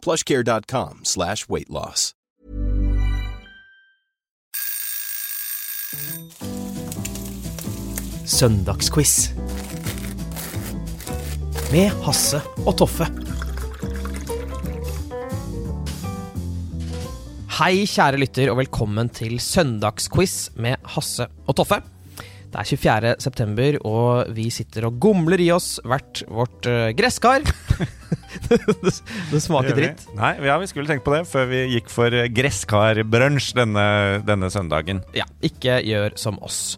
plushcare.com slash weight loss. Søndagsquiz. Med Hasse og Toffe. Hei, kjære lytter, og velkommen til søndagsquiz med Hasse og Toffe. Det er 24. september, og vi sitter og gomler i oss hvert vårt uh, gresskar. det, det smaker dritt. Nei, ja, vi skulle tenkt på det før vi gikk for gresskarbrunsj denne, denne søndagen. Ja, ikke gjør som oss.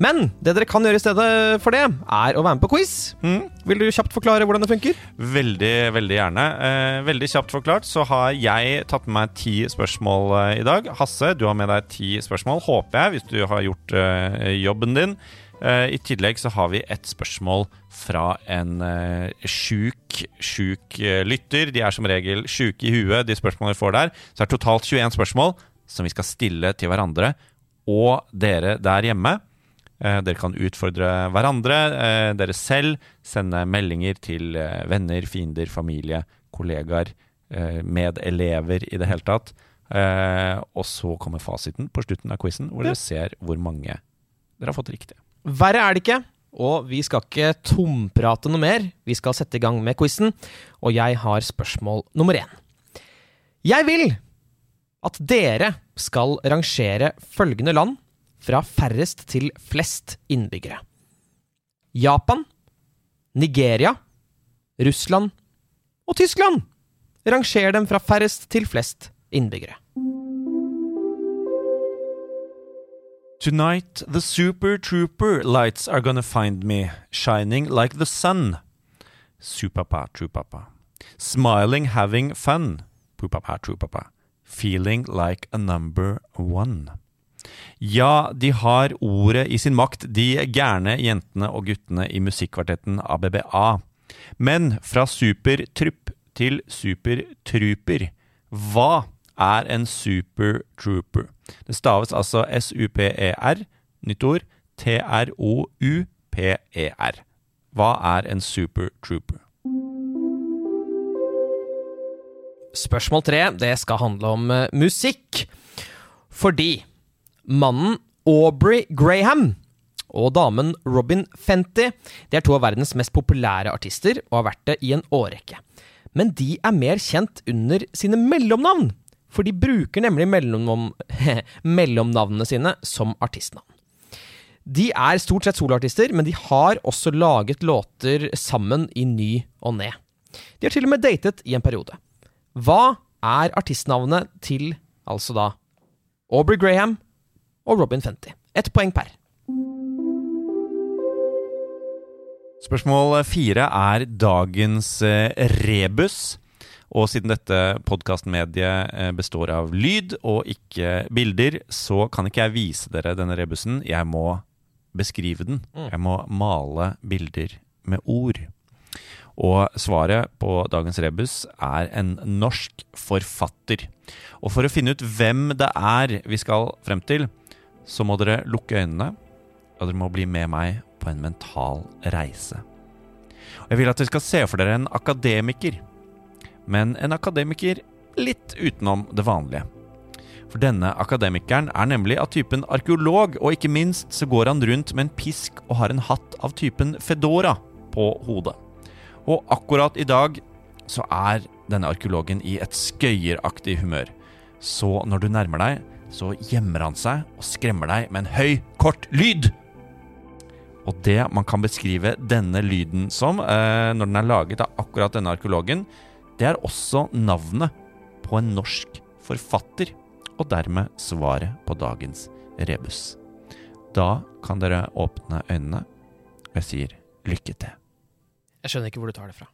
Men det dere kan gjøre i stedet for det, er å være med på quiz. Mm. Vil du kjapt forklare hvordan det funker? Veldig, veldig gjerne. Eh, veldig kjapt forklart så har jeg tatt med meg ti spørsmål eh, i dag. Hasse, du har med deg ti spørsmål, håper jeg, hvis du har gjort eh, jobben din. Eh, I tillegg så har vi et spørsmål fra en eh, sjuk, sjuk eh, lytter. De er som regel sjuke i huet, de spørsmålene vi får der. Så det er totalt 21 spørsmål som vi skal stille til hverandre og dere der hjemme. Eh, Dere kan utfordre hverandre, eh, dere selv. Sende meldinger til eh, venner, fiender, familie, kollegaer, medelever i det hele tatt. Og så kommer fasiten på slutten av quizen, hvor dere ser hvor mange dere har fått riktig. Verre er det ikke, og vi skal ikke tomprate noe mer. Vi skal sette i gang med quizen, og jeg har spørsmål nummer én. Jeg vil at dere skal rangere følgende land fra færrest til flest innbyggere. Japan, Nigeria, Russland og Tyskland. rangerer dem fra færrest til flest innbyggere. Tonight the super trooper lights are gonna find me, shining like the sun. Supapa, trupapa. Smiling, having fun. Pupapa, trupapa. Feeling like a number one. Ja, de har ordet i sin makt, de gærne jentene og guttene i musikkvartetten ABBA. Men fra supertrupp til supertruper. Hva er en supertrooper? Det staves altså S-U-P-E-R, nytt ord, T-R-O-U-P-E-R. Hva er en supertrooper? Spørsmål tre det skal handle om eh, musikk. Fordi mannen Aubrey Graham og damen Robin Fenty de er to av verdens mest populære artister og har vært det i en årrekke. Men de er mer kjent under sine mellomnavn, for de bruker nemlig mellomnavn, mellomnavnene sine som artistnavn. De er stort sett soloartister, men de har også laget låter sammen i ny og ne. De har til og med datet i en periode. Hva er artistnavnet til altså da Aubrey Graham og Robin Fenty? Ett poeng per. Spørsmål fire er dagens eh, rebus. Og siden dette podkastmediet eh, består av lyd og ikke bilder, så kan ikke jeg vise dere denne rebusen. Jeg må beskrive den. Jeg må male bilder med ord. Og svaret på dagens rebus er en norsk forfatter. Og for å finne ut hvem det er vi skal frem til, så må dere lukke øynene, og dere må bli med meg på en mental reise. Jeg vil at dere skal se for dere en akademiker, men en akademiker litt utenom det vanlige. For denne akademikeren er nemlig av typen arkeolog, og ikke minst så går han rundt med en pisk og har en hatt av typen fedora på hodet. Og akkurat i dag så er denne arkeologen i et skøyeraktig humør. Så når du nærmer deg, så gjemmer han seg og skremmer deg med en høy, kort lyd. Og det man kan beskrive denne lyden som, eh, når den er laget av akkurat denne arkeologen, det er også navnet på en norsk forfatter, og dermed svaret på dagens rebus. Da kan dere åpne øynene, og jeg sier lykke til. Jeg skjønner ikke hvor du tar det fra.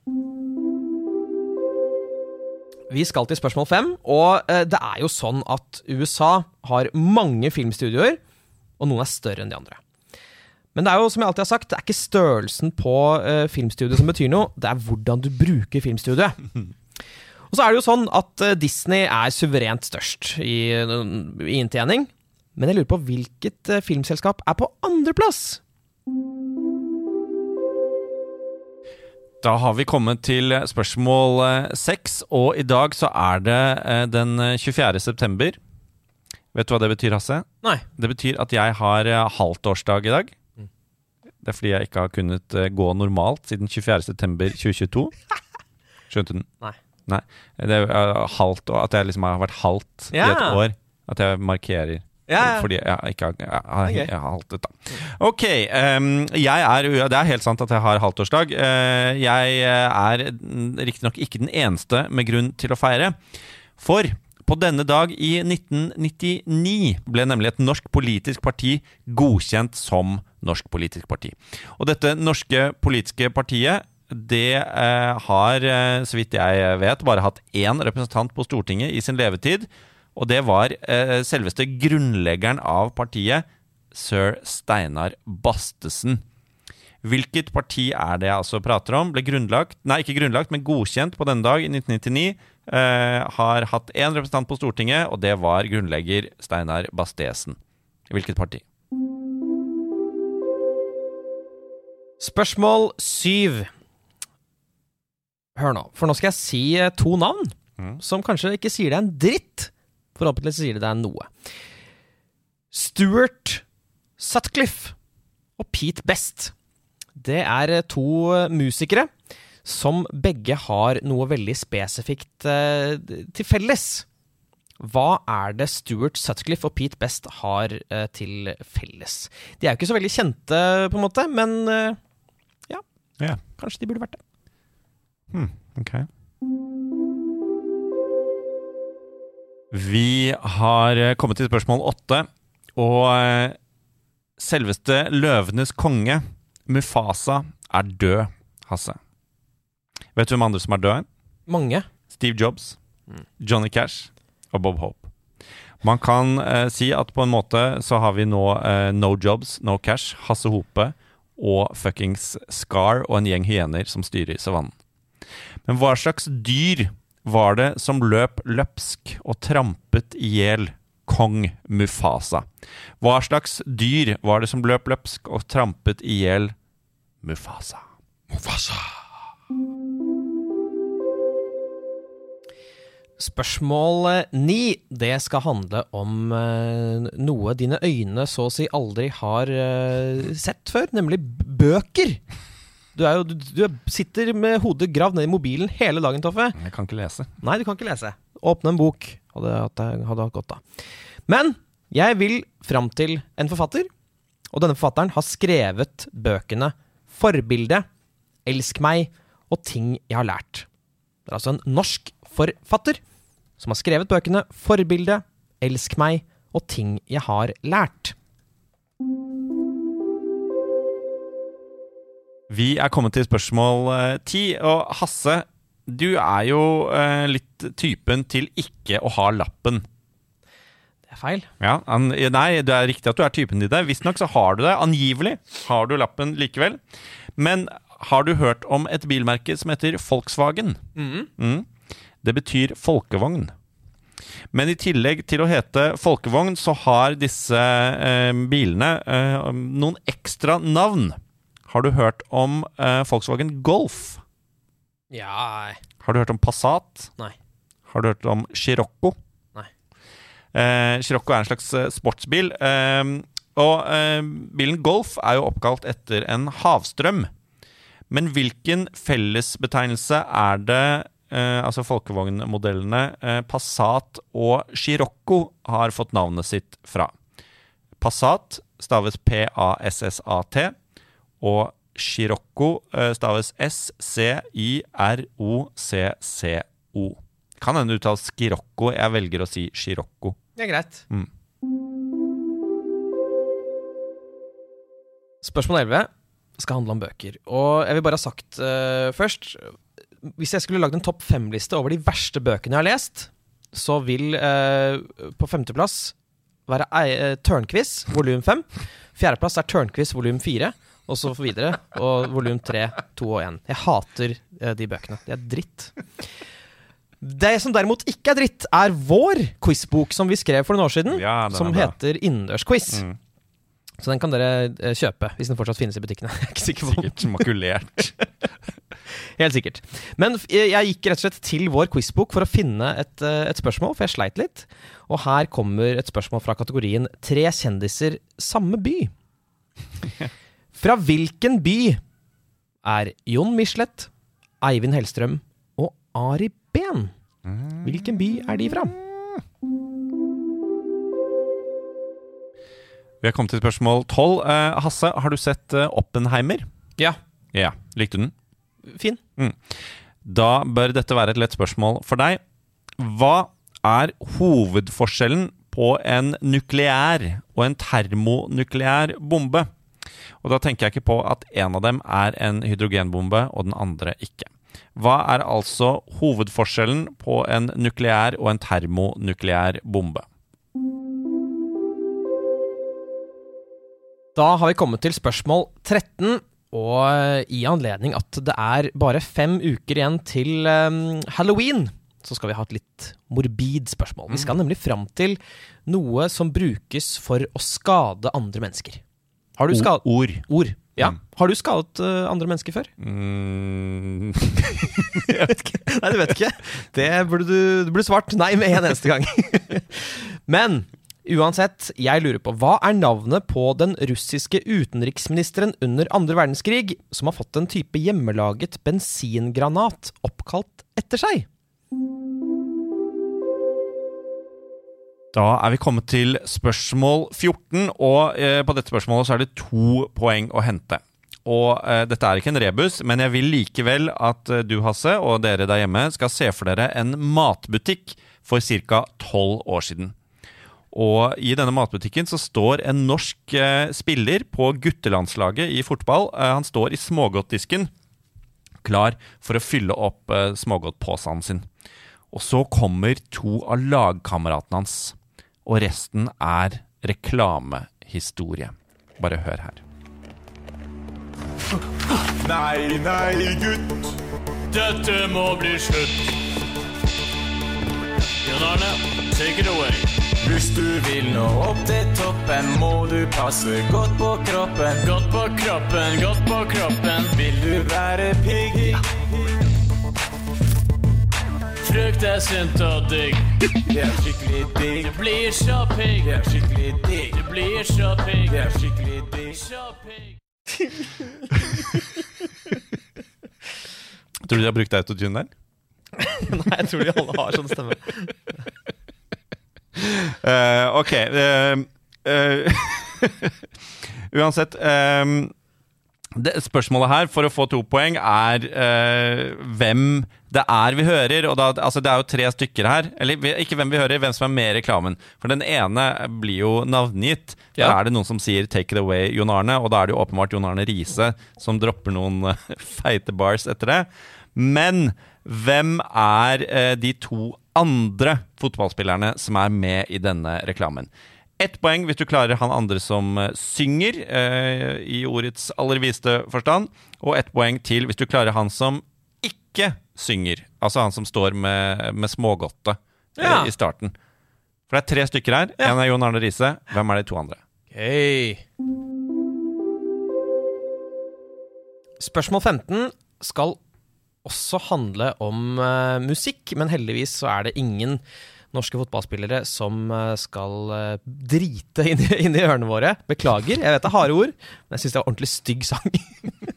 Vi skal til spørsmål fem, og eh, det er jo sånn at USA har mange filmstudioer, og noen er større enn de andre. Men det er jo, som jeg alltid har sagt, det er ikke størrelsen på uh, filmstudioet som betyr noe, det er hvordan du bruker filmstudioet. Og så er det jo sånn at uh, Disney er suverent størst i, i inntjening. Men jeg lurer på hvilket filmselskap er på andreplass? Da har vi kommet til spørsmål eh, seks, og i dag så er det eh, den 24. september. Vet du hva det betyr, Hasse? Nei. Det betyr at jeg har eh, halvtårsdag i dag. Det er fordi jeg ikke har kunnet gå normalt siden 24. september 2022. Skjønte du den? Nei. Nei. Det er halvt, At jeg liksom har vært halvt Ja. i et år. At jeg markerer. Ja, ja. Fordi jeg ikke har, jeg har, jeg har haltet, da. Ok. Um, jeg er, det er helt sant at jeg har halvtårsdag. Uh, jeg er riktignok ikke den eneste med grunn til å feire. For på denne dag i 1999 ble nemlig et norsk politisk parti godkjent som norsk politisk parti. Og dette norske politiske partiet det eh, har, eh, så vidt jeg vet, bare hatt én representant på Stortinget i sin levetid. Og det var eh, selveste grunnleggeren av partiet, sir Steinar Bastesen. Hvilket parti er det jeg altså prater om? Ble grunnlagt, nei ikke grunnlagt, men godkjent på denne dag i 1999. Eh, har hatt én representant på Stortinget, og det var grunnlegger Steinar Bastesen. Hvilket parti? Spørsmål syv. Hør nå, for nå skal jeg si eh, to navn som kanskje ikke sier deg en dritt. Forhåpentligvis sier det deg noe. Stuart Sutcliffe og Pete Best. Det er eh, to eh, musikere som begge har noe veldig spesifikt eh, til felles. Hva er det Stuart Sutcliffe og Pete Best har eh, til felles? De er jo ikke så veldig kjente, på en måte, men eh, ja, yeah. kanskje de burde vært det. Hmm, ok. Vi har eh, kommet til spørsmål åtte, og eh, selveste løvenes konge, Mufasa, er død, Hasse. Vet du hvem andre som er døde? Mange. Steve Jobs, Johnny Cash og Bob Hope. Man kan eh, si at på en måte så har vi nå eh, No Jobs, No Cash, Hasse Hope og fuckings Scar og en gjeng hyener som styrer savannen. Men hva slags dyr var det som løp løpsk og trampet i hjel kong Mufasa? Hva slags dyr var det som løp løpsk og trampet i hjel Mufasa? Mufasa. Spørsmål eh, ni, det skal handle om eh, noe dine øyne så å si aldri har eh, sett før, nemlig bøker. Du, jo, du, du sitter med hodet gravd ned i mobilen hele dagen, Toffe. Jeg kan ikke lese. Nei, du kan ikke lese. Åpne en bok. Hadde hatt hadde hatt godt av. Men jeg vil fram til en forfatter, og denne forfatteren har skrevet bøkene 'Forbilde', 'Elsk meg' og 'Ting jeg har lært'. Det er altså en norsk forfatter som har skrevet bøkene 'Forbilde', 'Elsk meg' og 'Ting jeg har lært'. Vi er kommet til spørsmål eh, ti, og Hasse, du er jo eh, litt typen til ikke å ha lappen. Det er feil. Ja, an, Nei, det er riktig at du er typen til det. Visstnok så har du det. Angivelig har du lappen likevel. Men har du hørt om et bilmerke som heter Volkswagen? Mm. Det betyr folkevogn. Men i tillegg til å hete folkevogn, så har disse eh, bilene eh, noen ekstra navn. Har du hørt om eh, Volkswagen Golf? Ja Har du hørt om Passat? Nei. Har du hørt om Chirocco? Nei. Eh, Chirocco er en slags eh, sportsbil. Eh, og bilen Golf er jo oppkalt etter en havstrøm. Men hvilken fellesbetegnelse er det eh, altså folkevognmodellene eh, Passat og Chirocco har fått navnet sitt fra? Passat staves P-A-S-S-A-T, og Scirocco eh, staves S-C-I-R-O-C-C-O. Kan hende uttales Scirocco. Jeg velger å si Scirocco. Det er greit. Mm. Spørsmål 11 skal handle om bøker. Og jeg vil bare ha sagt uh, først hvis jeg skulle lagd en topp fem-liste over de verste bøkene jeg har lest, så vil uh, på femteplass være uh, Tørnquiz volum fem. Fjerdeplass er Tørnquiz volum fire, og så videre. Og volum tre, to og én. Jeg hater eh, de bøkene. De er dritt. Det som derimot ikke er dritt, er vår quizbok som vi skrev for noen år siden. Ja, som heter Innendørsquiz. Mm. Så den kan dere eh, kjøpe, hvis den fortsatt finnes i butikkene. Jeg er ikke sikker på Sikkert makulert. Helt sikkert. Men jeg jeg gikk rett og slett til vår quizbok for å finne et, eh, et spørsmål, for jeg sleit litt. Og her kommer et spørsmål fra kategorien Tre kjendiser, samme by. Fra hvilken by er Jon Michelet, Eivind Hellstrøm og Ari Behn? Hvilken by er de fra? Vi har kommet til spørsmål tolv. Eh, Hasse, har du sett eh, Oppenheimer? Ja, Ja. Likte du den? fin. Da bør dette være et lett spørsmål for deg. Hva er hovedforskjellen på en nukleær og en termonukleær bombe? Og da tenker jeg ikke på at en av dem er en hydrogenbombe, og den andre ikke. Hva er altså hovedforskjellen på en nukleær og en termonukleær bombe? Da har vi kommet til spørsmål 13, og i anledning at det er bare fem uker igjen til eh, halloween, så skal vi ha et litt morbid spørsmål. Vi skal nemlig fram til noe som brukes for å skade andre mennesker. Har du skadet Ord. Ord. Ja. Mm. Har du skadet uh, andre mennesker før? Mm. Jeg vet ikke. Nei, du vet ikke. Det burde du, du burde svart nei med en eneste gang. Men uansett, jeg lurer på hva er navnet på den russiske utenriksministeren under andre verdenskrig som har fått en type hjemmelaget bensingranat oppkalt etter seg? Da er vi kommet til spørsmål 14, og eh, på dette spørsmålet så er det to poeng å hente. Og eh, dette er ikke en rebus, men jeg vil likevel at eh, du, Hasse, og dere der hjemme skal se for dere en matbutikk for ca. tolv år siden. Og i denne matbutikken så står en norsk eh, spiller på guttelandslaget i fotball. Han står i smågodtdisken, klar for å fylle opp eh, smågodtposen sin. Og så kommer to av lagkameratene hans. Og resten er reklamehistorie. Bare hør her. Nei, nei, gutt. Dette må bli slutt. Jon Arne, take it away. Hvis du vil nå opp til toppen, må du passe godt på kroppen. Godt på kroppen, godt på kroppen. Vil du være pigg? Frukt er sunt og digg. Det er skikkelig digg. Det blir så pigg. Det er skikkelig digg. Det blir så pigg. Det er skikkelig digg. Så pigg. Tror du de har brukt autotune der? Nei, jeg tror de alle har sånn stemme. Uh, ok. Uh, uh, uansett eh, det, Spørsmålet her, for å få to poeng, er eh, hvem det er vi hører. Og da, altså det er jo tre stykker her. Eller ikke hvem vi hører, hvem som er med i reklamen. For den ene blir jo navngitt. Ja. Da er det noen som sier 'take it away', Jon Arne. Og da er det jo åpenbart Jon Arne Riise som dropper noen eh, feite bars etter det. Men hvem er eh, de to andre fotballspillerne som er med i denne reklamen? Ett poeng hvis du klarer han andre som eh, synger, eh, i ordets aller viste forstand. Og ett poeng til hvis du klarer han som ikke synger. Altså han som står med, med smågodtet eh, Ja. i starten. For det er tre stykker her. Ja. En er Jon Arne Riise. Hvem er de to andre? Okay. Spørsmål 15 skal også handle om uh, musikk, men heldigvis så er det ingen norske fotballspillere som eh, skal eh, drite inn i, inn i ørene våre. Beklager, jeg vet det er harde ord, men jeg syns det er ordentlig stygg sang.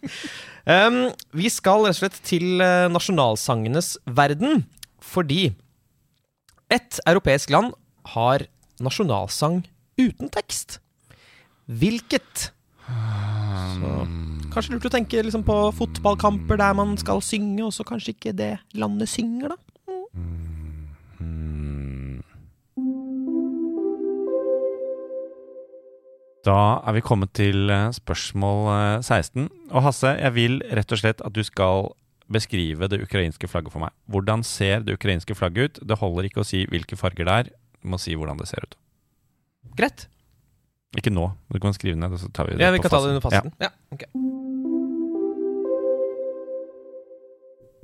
um, vi skal rett og slett til eh, nasjonalsangenes verden, fordi et europeisk land har nasjonalsang uten tekst. Hvilket? Så, kanskje lurt å tenke liksom på fotballkamper der man skal synge, og så kanskje ikke det landet synger, da. Da er vi kommet til eh, spørsmål eh, 16. Og Hasse, jeg vil rett og slett at du skal beskrive det ukrainske flagget for meg. Hvordan ser det ukrainske flagget ut? Det holder ikke å si hvilke farger det er. Du må si hvordan det ser ut. Greit. Ikke nå. Du kan skrive ned, så tar vi det Ja, vi på kan ta det under fasten. Ja. ok.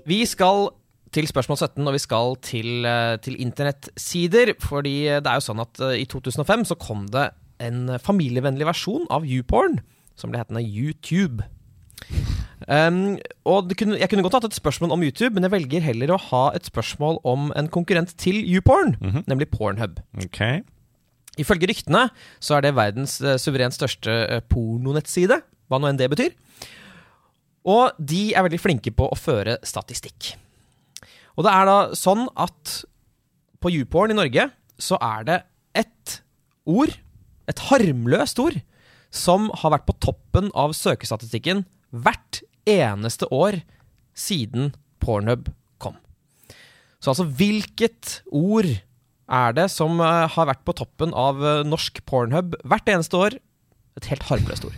Vi skal til spørsmål 17, og vi skal til, eh, til internettsider. Fordi det er jo sånn at eh, i 2005 så kom det en familievennlig versjon av YouPorn, som ble hetende YouTube. Um, og kunne, Jeg kunne godt hatt et spørsmål om YouTube, men jeg velger heller å ha et spørsmål om en konkurrent til YouPorn, Mhm. nemlig Pornhub. Okay. Ifølge ryktene så er det verdens uh, suverent største pornonettside, hva nå enn det betyr. Og de er veldig flinke på å føre statistikk. Og det er da sånn at på YouPorn i Norge så er det ett ord, et harmløst ord, som har vært på toppen av søkestatistikken hvert eneste år siden Pornhub kom. Så altså, hvilket ord er det som eh, har vært på toppen av eh, norsk pornhub hvert eneste år? Et helt harmløst ord.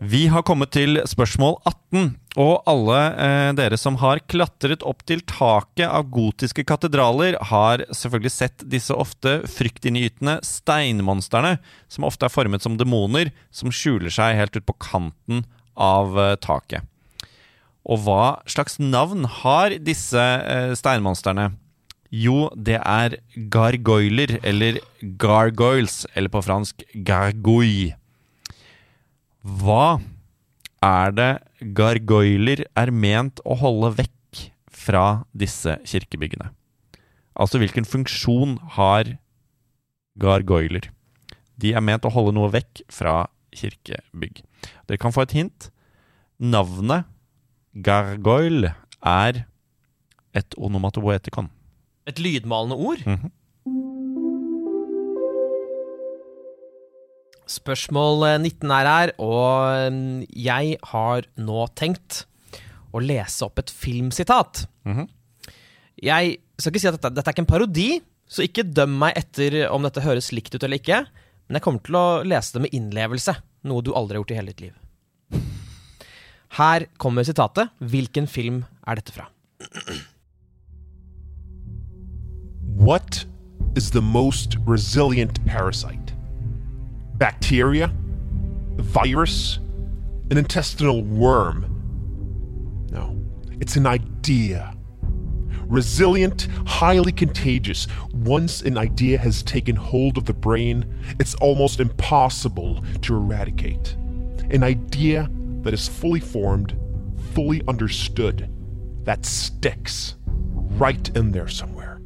Vi har kommet til spørsmål 18, og alle eh, dere som har klatret opp til taket av gotiske katedraler, har selvfølgelig sett disse ofte fryktinngytende steinmonstrene, som ofte er formet som demoner, som skjuler seg helt ut på kanten av eh, taket. Og hva slags navn har disse eh, steinmonstrene? Jo, det er gargoyler, eller gargoyles, eller på fransk gargouille. Hva er det gargoyler er ment å holde vekk fra disse kirkebyggene? Altså hvilken funksjon har gargoyler? De er ment å holde noe vekk fra kirkebygg. Dere kan få et hint. Navnet gargoyle er et onomatopoetikon. Et lydmalende ord. Mhm. Spørsmål eh, 19 er her, og mm, jeg har nå tenkt å lese opp et filmsitat. Mhm. Jeg skal ikke si at dette, dette er ikke en parodi, så ikke døm meg etter om dette høres likt ut eller ikke, men jeg kommer til å lese det med innlevelse, noe du aldri har gjort i hele ditt liv. Her kommer sitatet. Hvilken film er dette fra? What is the most resilient parasite? Bacteria? Virus? An intestinal worm? No, it's an idea. Resilient, highly contagious. Once an idea has taken hold of the brain, it's almost impossible to eradicate. An idea that is fully formed, fully understood, that sticks right in there somewhere.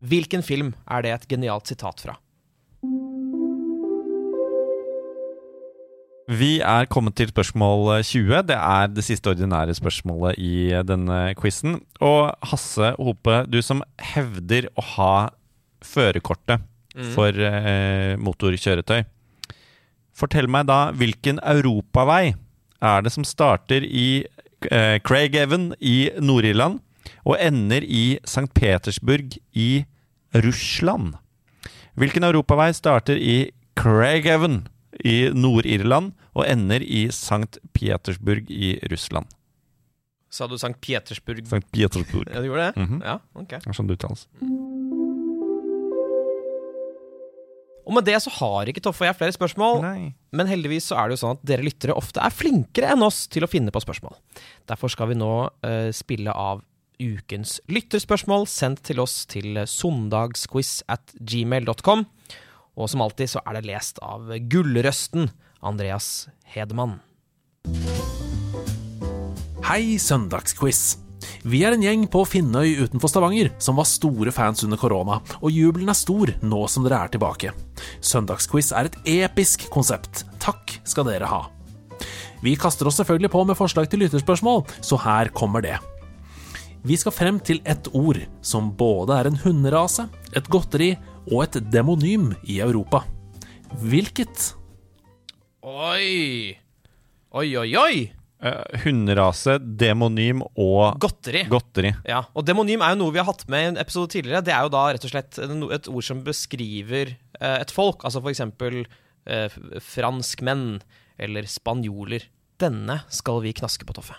Hvilken film er det et genialt sitat fra? Vi er kommet til spørsmål 20. Det er det siste ordinære spørsmålet i denne quizen. Og Hasse Hope, du som hevder å ha førerkortet for eh, motorkjøretøy. Fortell meg da hvilken europavei er det som starter i eh, Craighaven i Nord-Irland og ender i St. Petersburg i Russland? Hvilken europavei starter i Craighaven i Nord-Irland og ender i St. Petersburg i Russland? Sa du St. Petersburg? St. Petersburg. Ja, du gjorde det? Mhm. Ja, ok. Det er sånn det uttales. Og med det så har ikke Toffe og jeg flere spørsmål. Nei. Men heldigvis så er det jo sånn at dere lyttere ofte er flinkere enn oss til å finne på spørsmål. Derfor skal vi nå uh, spille av ukens lytterspørsmål sendt til oss til søndagsquiz at gmail.com. Og som alltid så er det lest av gullrøsten Andreas Hedemann. Hei, Søndagsquiz. Vi er en gjeng på Finnøy utenfor Stavanger som var store fans under korona, og jubelen er stor nå som dere er tilbake. Søndagsquiz er et episk konsept. Takk skal dere ha. Vi kaster oss selvfølgelig på med forslag til lytterspørsmål, så her kommer det. Vi skal frem til et ord som både er en hunderase, et godteri og et demonym i Europa. Hvilket? Oi! Oi, oi, oi! Eh, hunderase, demonym og Godteri. godteri. Ja, og demonym er jo noe vi har hatt med i en episode tidligere. Det er jo da rett og slett et ord som beskriver eh, et folk. Altså for eksempel eh, franskmenn eller spanjoler. Denne skal vi knaske på, Toffe.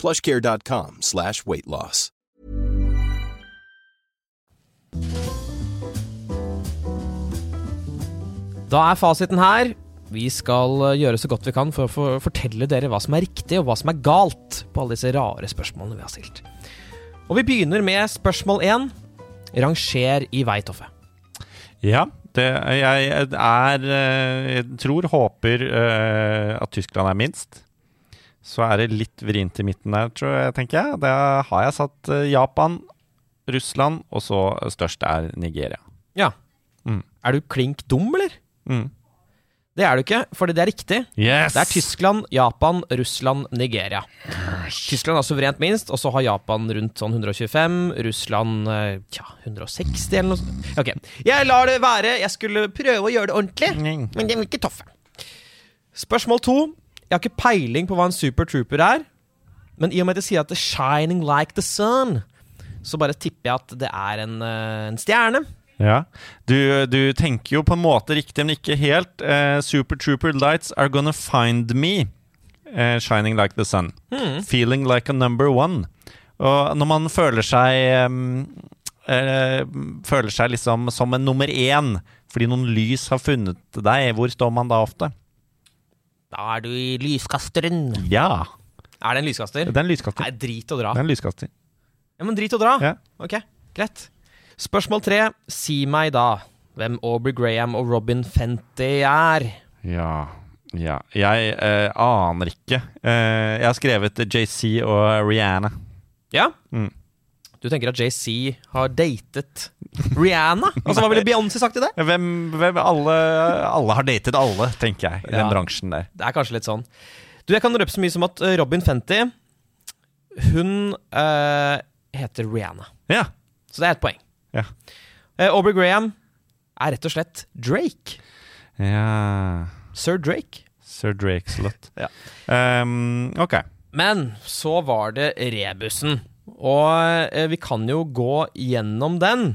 plushcare.com slash weight loss. Da er fasiten her. Vi skal eh, gjøre så godt vi kan for å fortelle dere hva som er riktig og hva som er galt på alle disse rare spørsmålene vi har stilt. Og vi begynner med spørsmål én. Ranger i vei, Toffe. Ja, det, jeg er eh, Jeg tror, håper eh, at Tyskland er minst. Så er det litt vrient i midten der, tror jeg, tenker jeg. Det har jeg satt eh, Japan, Russland, og så størst er Nigeria. Ja. Mm. Er du klink dum, eller? Mm. Det er du ikke, fordi det er riktig. Yes! Det er Tyskland, Japan, Russland, Nigeria. Tyskland har suverent minst, og så har Japan rundt sånn 125. Russland eh, tja, 160 eller noe sånt. Ok, jeg lar det være. Jeg skulle prøve å gjøre det ordentlig, men det blir ikke toffe. Spørsmål to. Jeg har ikke peiling på hva en super trooper er, men i og med at jeg sier at det er 'shining like the sun', så bare tipper jeg at det er en, eh, en stjerne. Ja. Du, du tenker jo på en måte riktig, men ikke helt. Uh, Super Trooper lights are gonna find me. Uh, shining like the sun. Feeling like a number one. Og når man føler seg um, uh, Føler seg liksom som en nummer én fordi noen lys har funnet deg, hvor står man da ofte? Da er du i lyskasteren. Ja, Er det en lyskaster? det er en lyskaster. Nei, drit og dra. Det er en lyskaster. Ja, men drit og dra. Ja. Ok, greit. Spørsmål tre. Si meg da hvem Aubrey Graham og Robin Fenty er. Ja, ja. Jeg eh, aner ikke. Eh, jeg har skrevet JC og Rihanna. Ja? Mm. Du tenker at JC har datet Rihanna? Altså, Hva ville Beyoncé sagt til det? Hvem, hvem alle, alle har datet alle, tenker jeg, i Ja. den bransjen der. Det er kanskje litt sånn. Du, Jeg kan røpe så mye som at eh, Robin Fenty Hun uh, heter Rihanna. Ja. Så det er ett poeng. Ja. Uh, Aubrey Graham er rett og slett Drake. ja. Sir Drake. Sir Drake-slott. Ja. Um, ok. Men så var det rebusen. Og eh, vi kan jo gå gjennom den.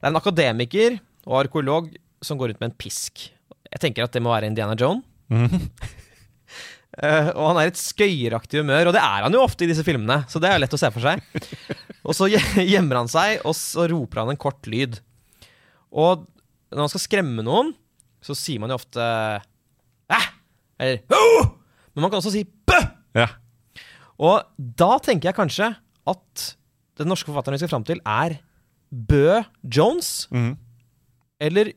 Det er en akademiker og arkeolog som går ut med en pisk. Jeg tenker at det må være Indiana Jones. Uh, og han er i et skøyeraktig humør, og det er han jo ofte i disse filmene. Så det er lett å se for seg. Og så gjemmer han seg, og så roper han en kort lyd. Og når man skal skremme noen, så sier man jo ofte æh! Eller «Åh!» Men man kan også si bø! Ja. Og da tenker jeg kanskje at den norske forfatteren vi skal fram til, er Bø Jones. Mm. Eller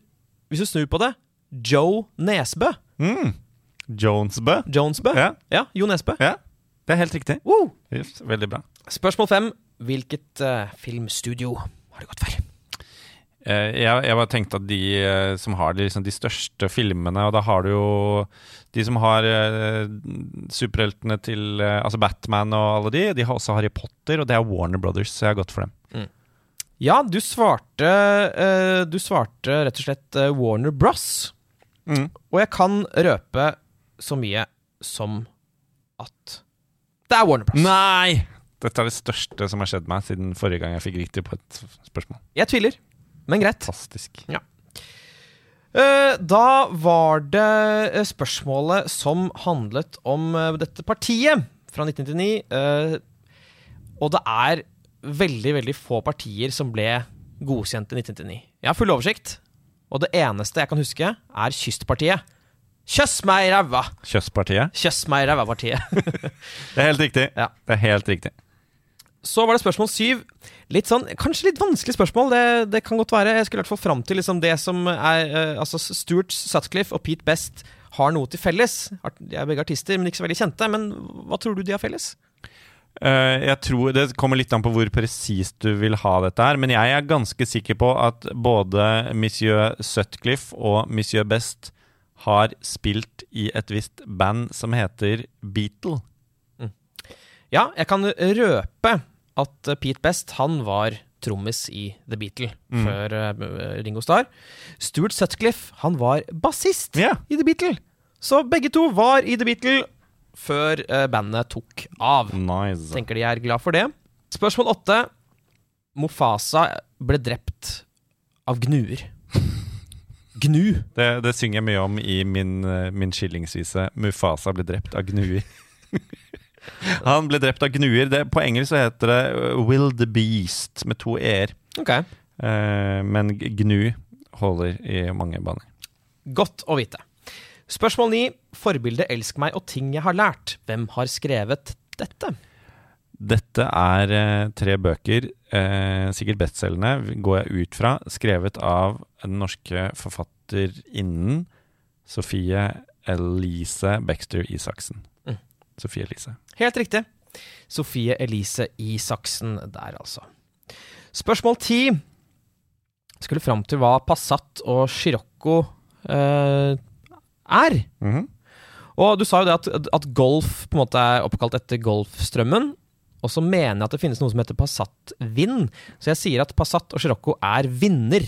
hvis du snur på det, Joe Nesbø. Mm. Jonesbø. Jonesbø. Ja. ja Jo Nesbø. Ja, det er helt riktig. Wow. Veldig bra. Spørsmål fem. Hvilket uh, filmstudio har det gått for? Eh, jeg, jeg bare tenkte at de eh, som har de, liksom, de største filmene, og da har du jo de som har eh, superheltene til eh, Altså Batman og alle de, de har også Harry Potter, og det er Warner Brothers, så jeg har gått for dem. Ja, du svarte eh, Du svarte rett og slett eh, Warner Bros. Mm. Og jeg kan røpe så mye som at det er Warner Bros. Nei! Dette er det største som har skjedd meg siden forrige gang jeg fikk riktig på et spørsmål. Jeg tviler, men greit. Fantastisk. Ja. da var det eh, spørsmålet som handlet om eh, dette partiet fra 1999. eh, og det er veldig, veldig få partier som ble godkjent i 1999. Jeg har full oversikt, og det eneste jeg kan huske, er Kystpartiet. Kjøss meg i ræva! Kjøsspartiet. Kjøss meg i ræva-partiet. Det er helt riktig. Ja. Det er helt riktig. Så var det spørsmål syv. Litt sånn, Kanskje litt vanskelig spørsmål. Det, det kan godt være. Jeg skulle i hvert fall fram til liksom det som er uh, Altså Stuart Sutcliffe og Pete Best har noe til felles. De er begge artister, men ikke så veldig kjente. Men hva tror du de har felles? Uh, jeg tror Det kommer litt an på hvor presist du vil ha dette her, men jeg er ganske sikker på at både monsieur Sutcliffe og monsieur Best har spilt i et visst band som heter Beatle? Ja, jeg kan røpe at eh, Pete Best han var trommis i The Beatle før eh, Ringo Starr. Stuart Sutcliffe han var bassist yeah. i The Beatle. Så begge to var i The Beatle før eh, bandet tok av. Nice. Tenker de er glad for det. Spørsmål åtte. Mofasa ble drept av gnuer. Gnu. Det, det synger jeg mye om i min, min skillingsvise 'Mufasa ble drept av gnuer'. Han ble drept av gnuer. Det, på engelsk så heter det uh, 'Will the Beast' med to e-er. Okay. Eh, men gnu holder i mange baner. Godt å vite. Spørsmål ni. Forbildet 'Elsk meg' og ting jeg har lært. Hvem har skrevet dette? Dette er eh, tre bøker, eh, sikkert bestselgende, går jeg ut fra, skrevet av den norske forfatterinnen Sofie Elise Baxter Isaksen. Mm. Sofie Elise. Helt riktig. Sofie Elise Isaksen der, altså. Spørsmål ti. Skulle fram til hva Passat og Scirocco eh, er. Mhm. Og du sa jo det at, at golf på en måte er oppkalt etter Golfstrømmen. Og så mener jeg at det finnes noe som heter Passat Vind. Så jeg sier at Passat og Scirocco er vinner.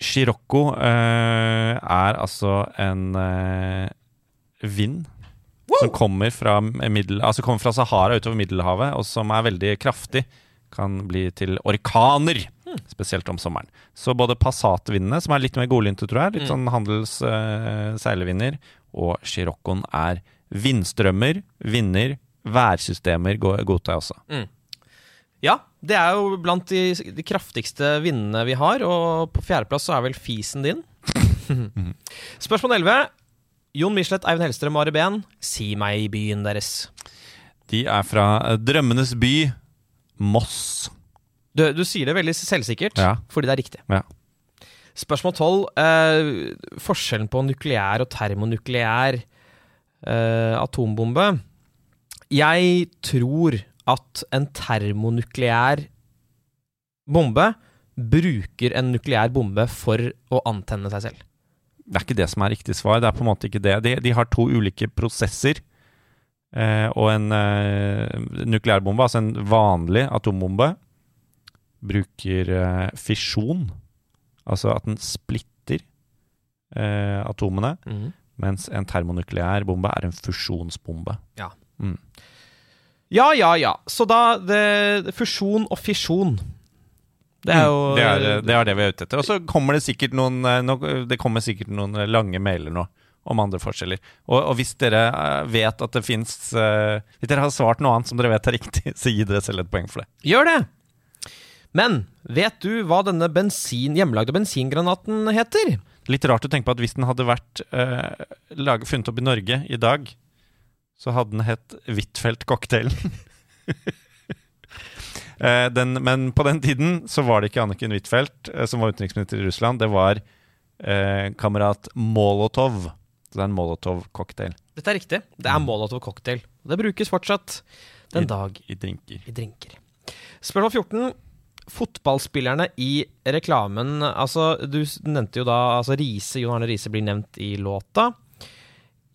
Scirocco eh, er altså en eh, vind som kommer fra, middel, altså kommer fra Sahara utover Middelhavet, og som er veldig kraftig. Kan bli til orkaner, spesielt om sommeren. Så både Passat-vindene, som er litt mer godlynte, tror jeg, litt sånn handels-seilevinder, og Chiroccoen er vindstrømmer, vinder, værsystemer går- godtar jeg også. Ja, det er jo blant de, de kraftigste vindene vi har, og på fjerdeplass så er vel fisen din. Spørsmål 11. Jon Michelet, Eivind Hellstrøm og Ari Behn, si meg byen deres. De er fra eh, drømmenes by, Moss. Du, du sier det veldig selvsikkert, Ja. fordi det er riktig. Ja. Spørsmål 12. Eh, forskjellen på nukleær og termonukleær eh, atombombe. Jeg tror at en termonukleær bombe bruker en nukleær bombe for å antenne seg selv. Det er ikke det som er riktig svar. Det er på en måte ikke det. De, de har to ulike prosesser. Eh, og en eh, nukleærbombe, altså en vanlig atombombe, bruker eh, fisjon. Altså at den splitter eh, atomene. Mens en termonukleær bombe er en fusjonsbombe. Ja. Mm. Ja, ja, ja. Så da det, Fusjon og fisjon. Det er jo det, er, eh, det er det vi er ute etter. Og så kommer det sikkert noen, eh, det kommer sikkert noen lange mailer nå om andre forskjeller. Og, og hvis dere eh, vet at det fins Hvis dere har svart noe annet som dere vet er riktig, så gi dere selv et poeng for det. Gjør det! Men vet du hva denne bensin, hjemmelagde bensingranaten heter? Litt rart å tenke på at hvis den hadde vært uh, laget, funnet opp i Norge i dag, så hadde den hett Huitfeldt-cocktailen. Eh, den, men på den tiden så var det ikke Anniken Huitfeldt eh, som var utenriksminister i Russland. Det var eh, kamerat Molotov. Så det er en Molotov-cocktail Dette er riktig. Det er Molotov cocktail. Og det brukes fortsatt den dag i drinker. i drinker. Spørsmål 14. Fotballspillerne i reklamen Altså, du nevnte jo da altså Riese, Jon Arne Riise blir nevnt i låta.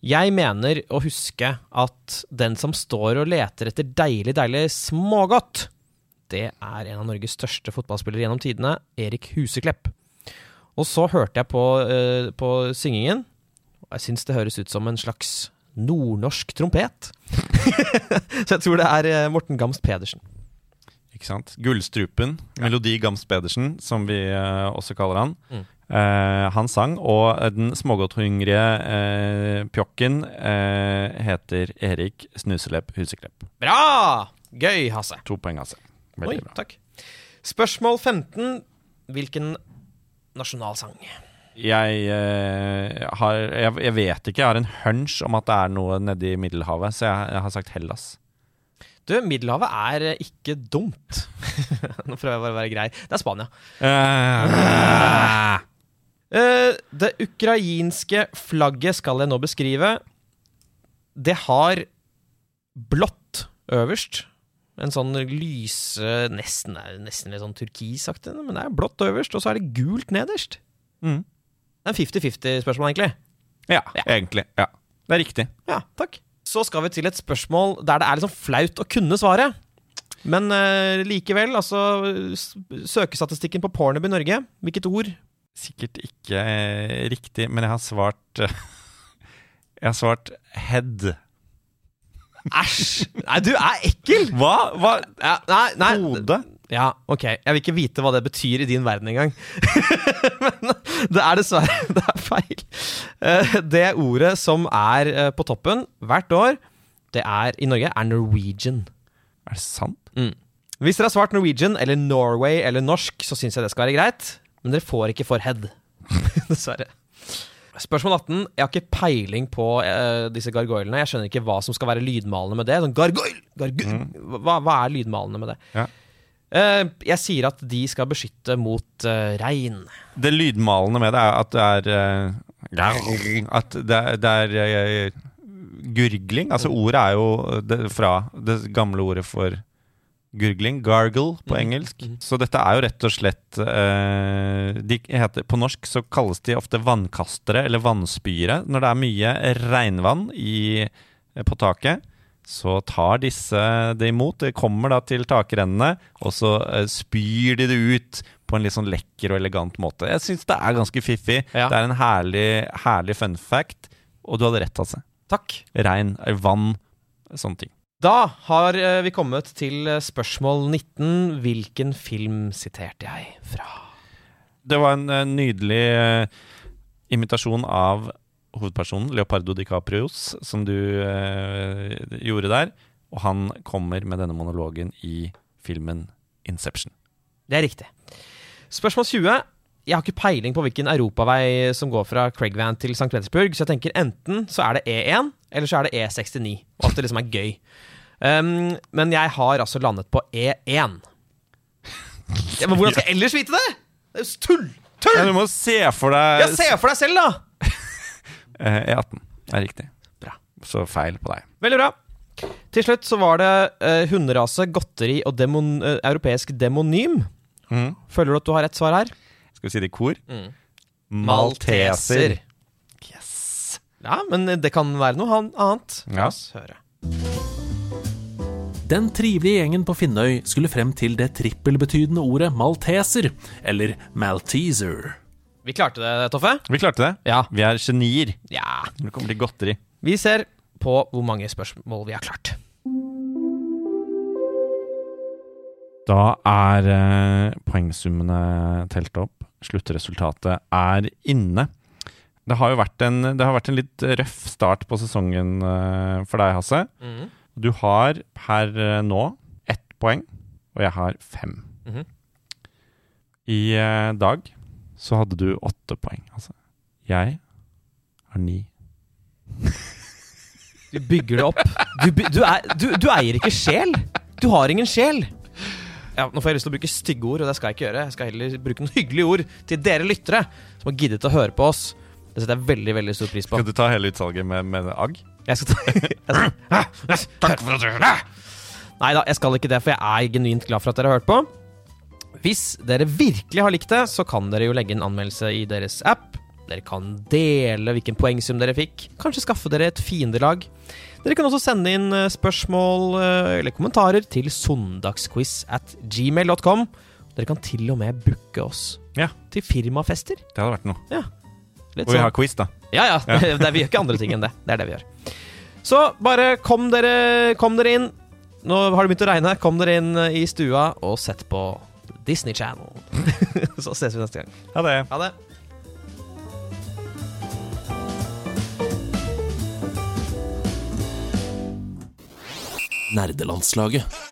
Jeg mener å huske at den som står og leter etter deilig, deilig smågodt, det er en av Norges største fotballspillere gjennom tidene, Erik Huseklepp. Og så hørte jeg på, uh, på syngingen, og jeg syns det høres ut som en slags nordnorsk trompet. så jeg tror det er eh, Morten Gamst Pedersen. Ikke sant? Gullstrupen, Melodi Gamst Pedersen, som vi uh, også kaller han. Mm. Uh, han sang, og den smågodthungrige uh, pjokken heter Erik Snuselepp Huseklepp. Bra! Gøy, Hasse. To poeng, altså. Veldig Oi, bra. takk. Spørsmål 15. Hvilken nasjonalsang? Jeg, eh, har, jeg, jeg vet ikke, jeg har en hunch om at det er noe nedi Middelhavet, så jeg, jeg har sagt Hellas. Du, Middelhavet er ikke dumt. Nå prøver jeg bare å være grei. Det er Spania. Uh, uh, det ukrainske flagget skal jeg nå beskrive. Det har blått øverst. En sånn lyse Nesten, nesten litt sånn turkisaktig, men det er blått øverst, og så er det gult nederst. Mm. Det er en 50-50-spørsmål, egentlig. Ja, egentlig. Ja. Det er riktig. Ja, takk. Så skal vi til et spørsmål der det er liksom flaut å kunne svaret. Men uh, likevel, altså Søkestatistikken på pornhub i Norge, hvilket ord? Sikkert ikke eh, riktig, men jeg har svart eh, Jeg har svart head. Æsj! Nei, du er ekkel! Hva? Hva? Ja, nei, nei. Hode? Ja, ok. Jeg vil ikke vite hva det betyr i din verden engang. Men det er dessverre Det er feil. Eh, Det ordet som er eh, på toppen hvert år, det er i Norge, er Norwegian. Er det sant? Hvis dere har svart Norwegian eller Norway eller norsk, så syns jeg det skal være greit. Men dere får ikke for head. Dessverre. Spørsmål 18. Jeg har ikke peiling på uh, disse gargoylene. Jeg skjønner ikke hva som skal være lydmalende med det. Sånn gargoyle! gargoyle. Hva, hva er lydmalende med det? Ja. Uh, jeg sier at de skal beskytte mot uh, regn. Det lydmalende med det er at det er At det det er gurgling. Altså ordet er jo det, fra det gamle ordet for gurgling. Gargle på engelsk. Så dette er jo rett og slett eh, de heter, På norsk så kalles de ofte vannkastere eller vannspyere. Når det er mye regnvann i, på taket, så tar disse det imot. Det kommer da til takrennene, og så eh, spyr de det ut på en litt sånn lekker og elegant måte. Jeg syns det er ganske fiffig. Ja. Det er en herlig, herlig fun fact, og du hadde rett, altså. Takk. Regn, eh, vann, sånne ting. Da har eh, vi kommet til eh, spørsmål 19. Hvilken film siterte jeg fra? Det var en eh, nydelig imitasjon av hovedpersonen, Leopardo DiCaprios, som du gjorde der. Og han kommer med denne monologen i filmen Inception. Det er riktig. Spørsmål 20. Jeg har ikke peiling på hvilken europavei som går fra Craigvan til St. Petersburg, så jeg tenker enten så er det E1, eller så er det E69. Og at det liksom er gøy. Um, men jeg har altså landet på E1. Ja, men hvordan skal jeg ellers vite det? Det er jo tull! Tull! Ja, du må se for deg Ja, se for deg selv, da! Eh, E18 er riktig. Bra. Så feil på deg. Veldig bra. Til slutt så var det uh, hunderase, godteri og demon, uh, europeisk demonym. Mm. Føler du at du har rett svar her? Skal vi si det i kor? Mm. Malteser. Yes. Ja, men det kan være noe annet. La Ja. oss høre. Den trivelige gjengen på Finnøy skulle frem til det trippelbetydende ordet malteser, eller malteser. Vi klarte det, Toffe. Vi klarte det. Ja. Vi er genier ja. det kommer til godteri. Vi ser på hvor mange spørsmål vi har klart. Da er eh, poengsummene telt opp. Sluttresultatet er inne. Det har jo vært en, det har vært en litt røff start på sesongen eh, for deg, Hasse. Mhm. Du har per eh, nå ett poeng, og jeg har fem. Mhm. I eh, dag så hadde du åtte poeng, altså. Jeg har ni. Du bygger det opp. Du, du, er, du, du eier ikke sjel. Du har ingen sjel. Ja, Nå får jeg lyst til å bruke stygge ord, og det skal jeg ikke gjøre. Jeg skal heller bruke noen hyggelige ord til dere lyttere som har giddet å høre på oss. Det setter jeg veldig veldig stor pris på. Skal du ta hele utsalget med, med agg? Jeg skal ta jeg skal, Takk for at du hørte! Nei da, jeg skal ikke det, for jeg er genuint glad for at dere har hørt på. Hvis dere virkelig har likt det, så kan dere jo legge en anmeldelse i deres app. Dere kan dele hvilken poengsum dere fikk. Kanskje skaffe dere et fiendelag. Dere kan også sende inn eh, spørsmål eh, eller kommentarer til sondagsquiz at gmail.com. Dere kan til og med booke oss Ja, til firmafester. det hadde vært noe. Ja. Litt Og vi sånn- har quiz, da. ja, ja. ja. det, vi gjør ikke andre ting enn det. Det er det vi gjør. Så bare kom dere, kom dere inn. Nå har det begynt å regne. Kom dere inn eh, i stua og sett på Disney Channel. Så ses vi neste gang. Ha det. Ha det. Nerdelandslaget.